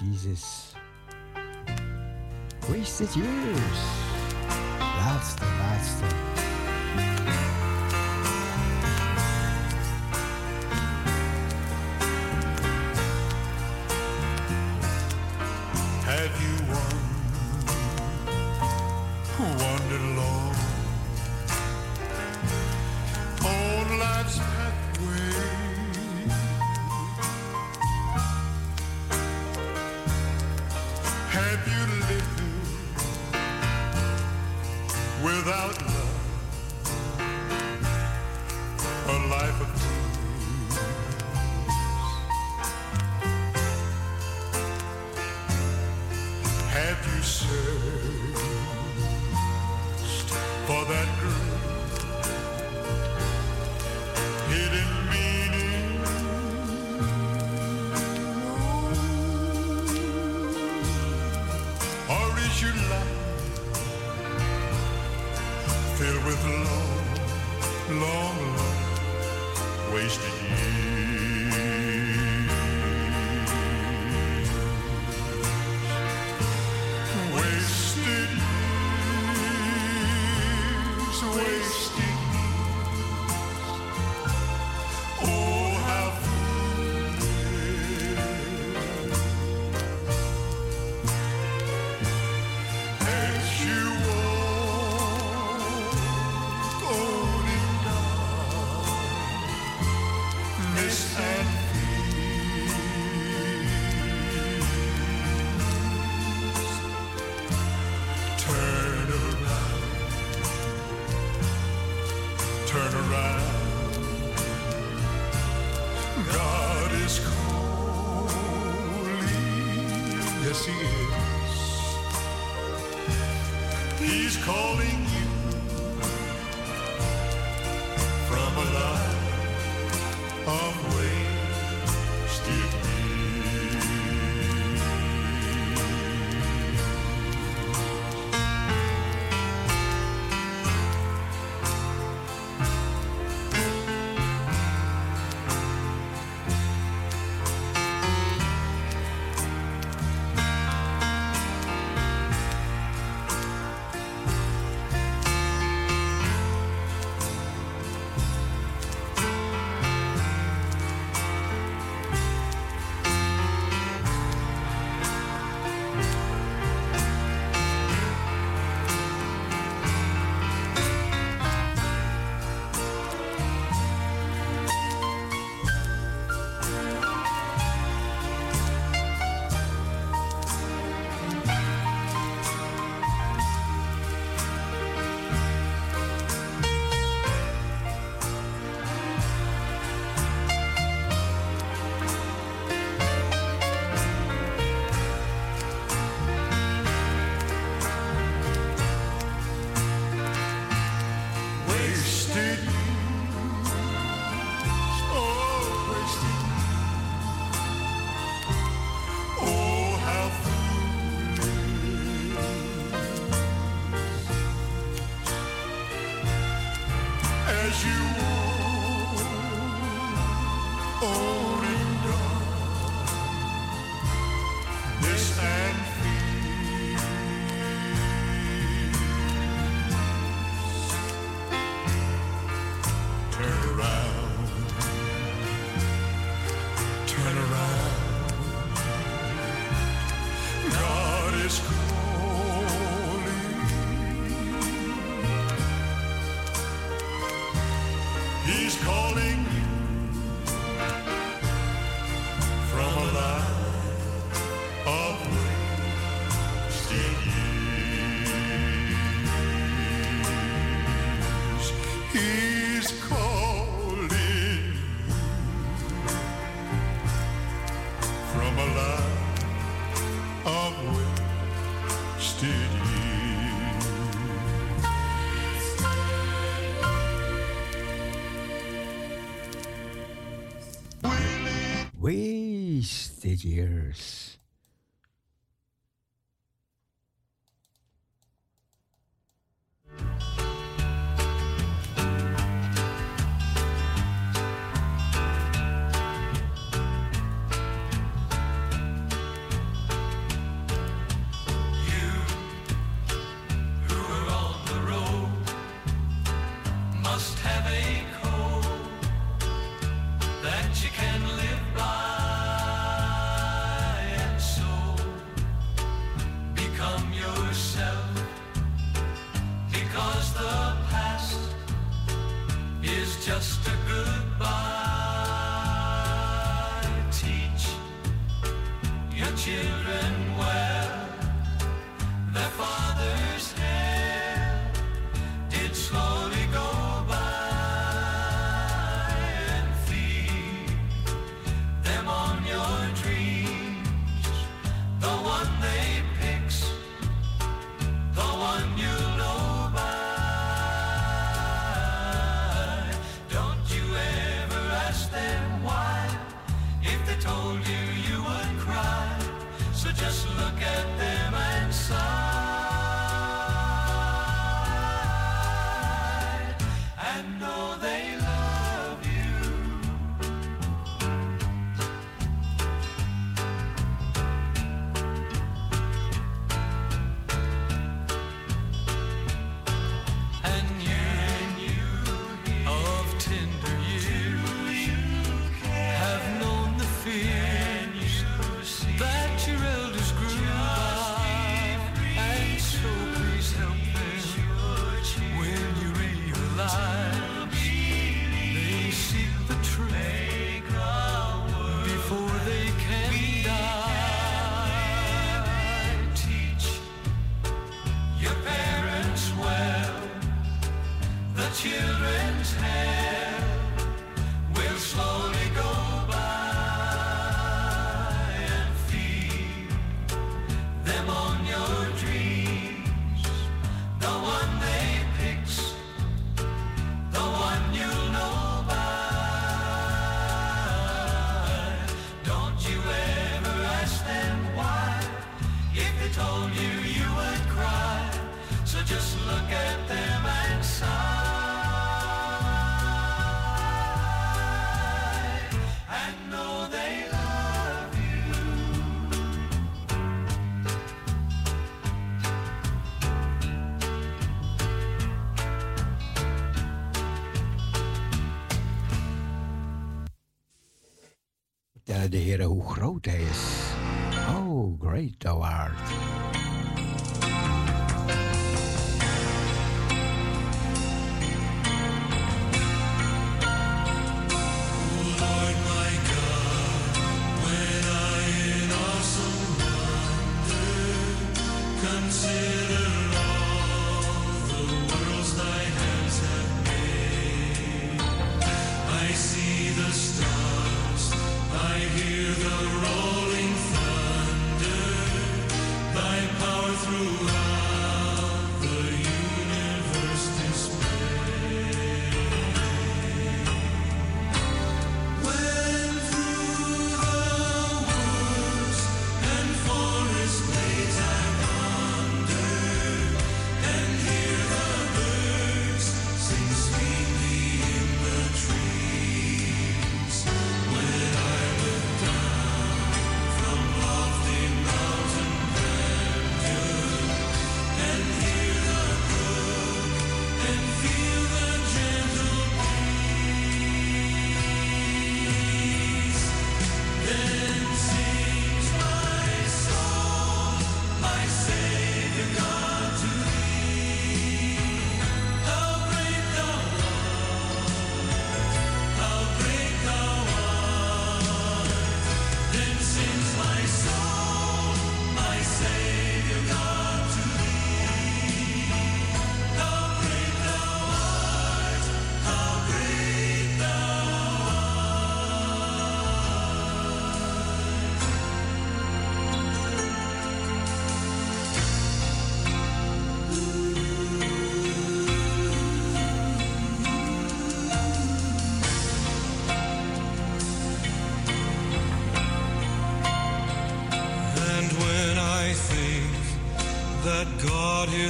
Jesus. Wasted years. Laatste, laatste. As you hoe groot Hij is. Oh, great thou art.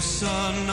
sun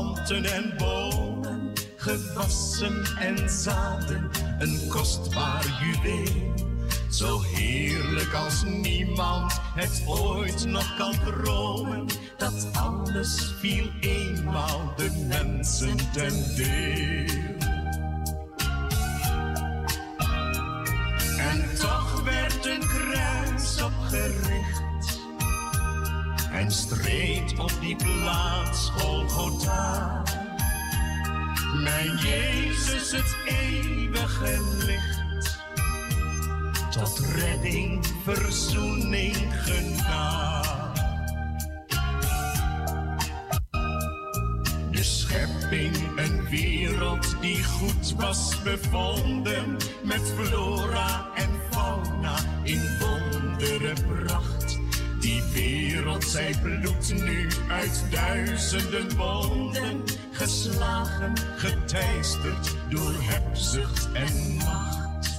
planten en bomen, gewassen en zaden, een kostbaar juweel. Zo heerlijk als niemand het ooit nog kan dromen, dat alles viel eenmaal de mensen ten deel. Was bevonden, met flora en fauna in wondere pracht. Die wereld, zij bloedt nu uit duizenden wonden, geslagen, geteisterd door hebzucht en macht.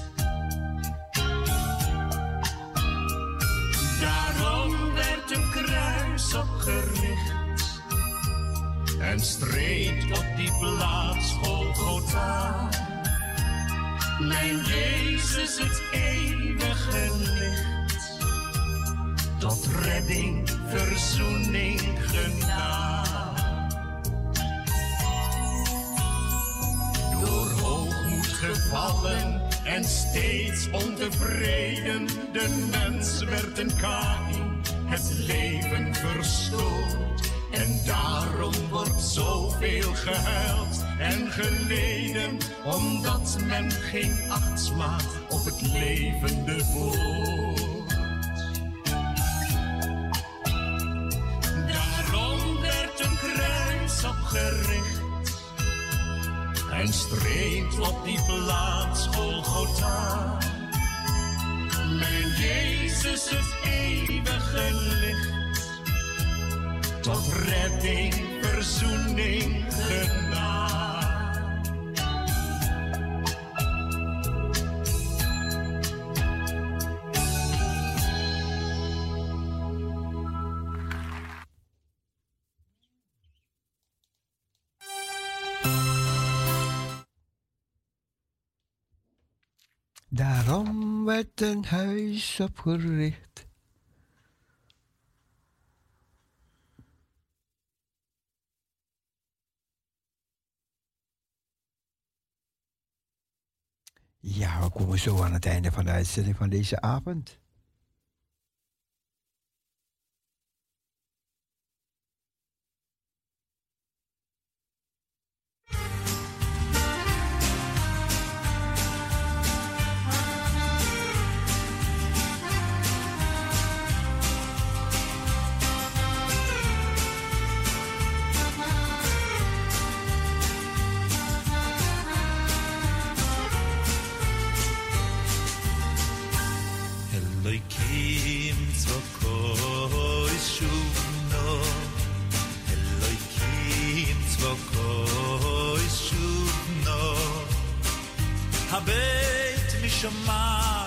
Daarom werd een kruis opgericht en streed op die plaats Mijn Jezus, het eeuwige licht, tot redding, verzoening, genade. Door hoogmoed gevallen en steeds ontevreden, de mens werd een Kain, het leven verstoord. En daarom wordt zoveel gehuild en geleden, omdat men geen acht slaat op het levende woord. Daarom werd een kruis opgericht en streed op die plaats Golgotha. Mijn Jezus, het eeuwige licht, tot redding, verzoening, genade. Daarom werd een huis opgericht. Ja, we komen zo aan het einde van de uitzending van deze avond. Shema.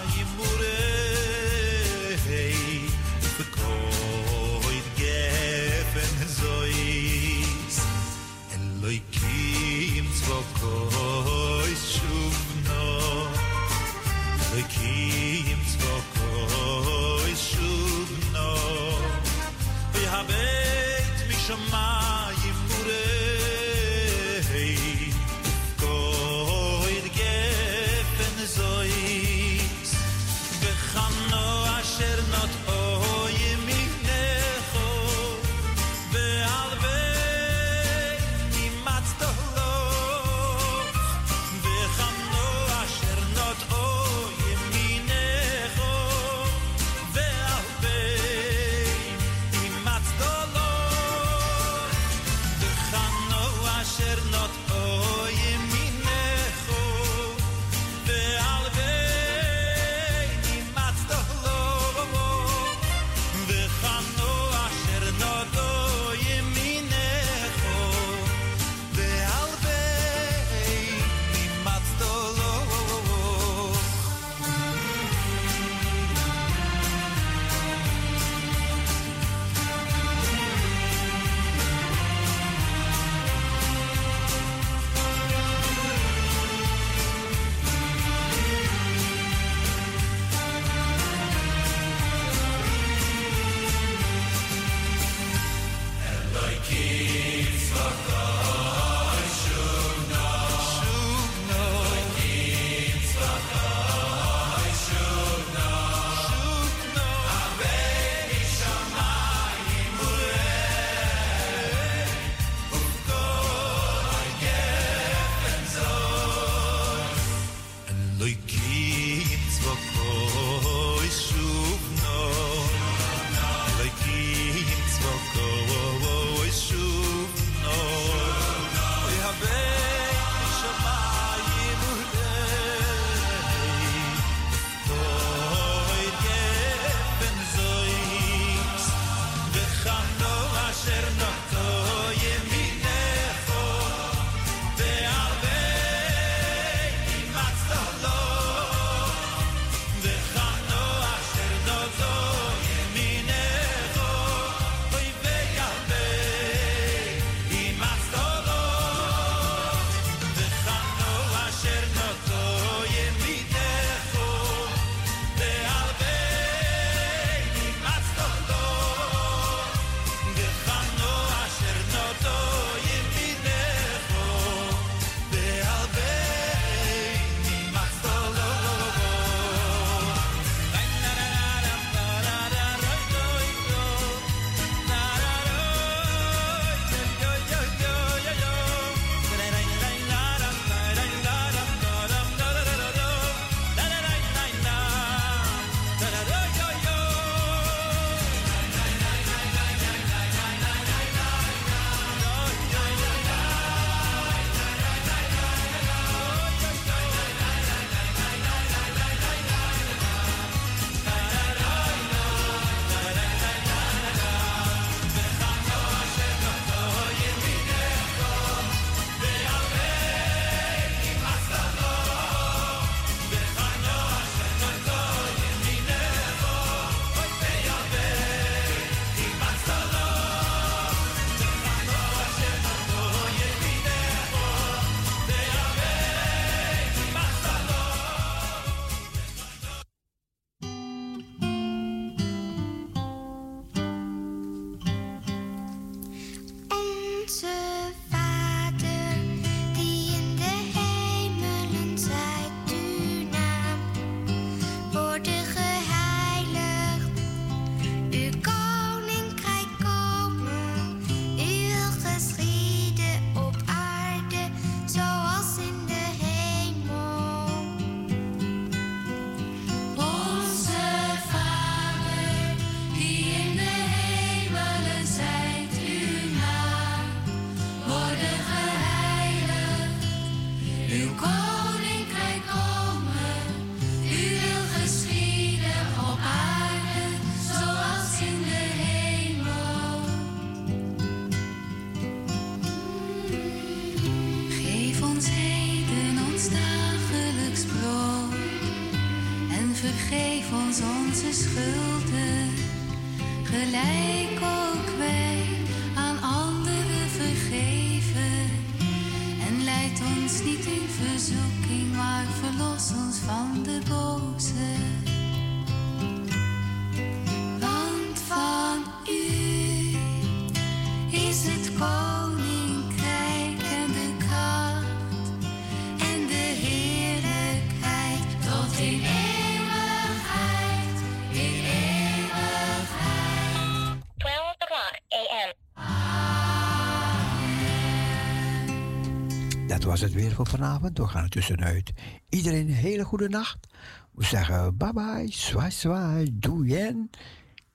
Het weer voor vanavond. We gaan er tussenuit. Iedereen een hele goede nacht. We zeggen bye bye, zwaai zwaai, doei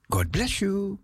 God bless you.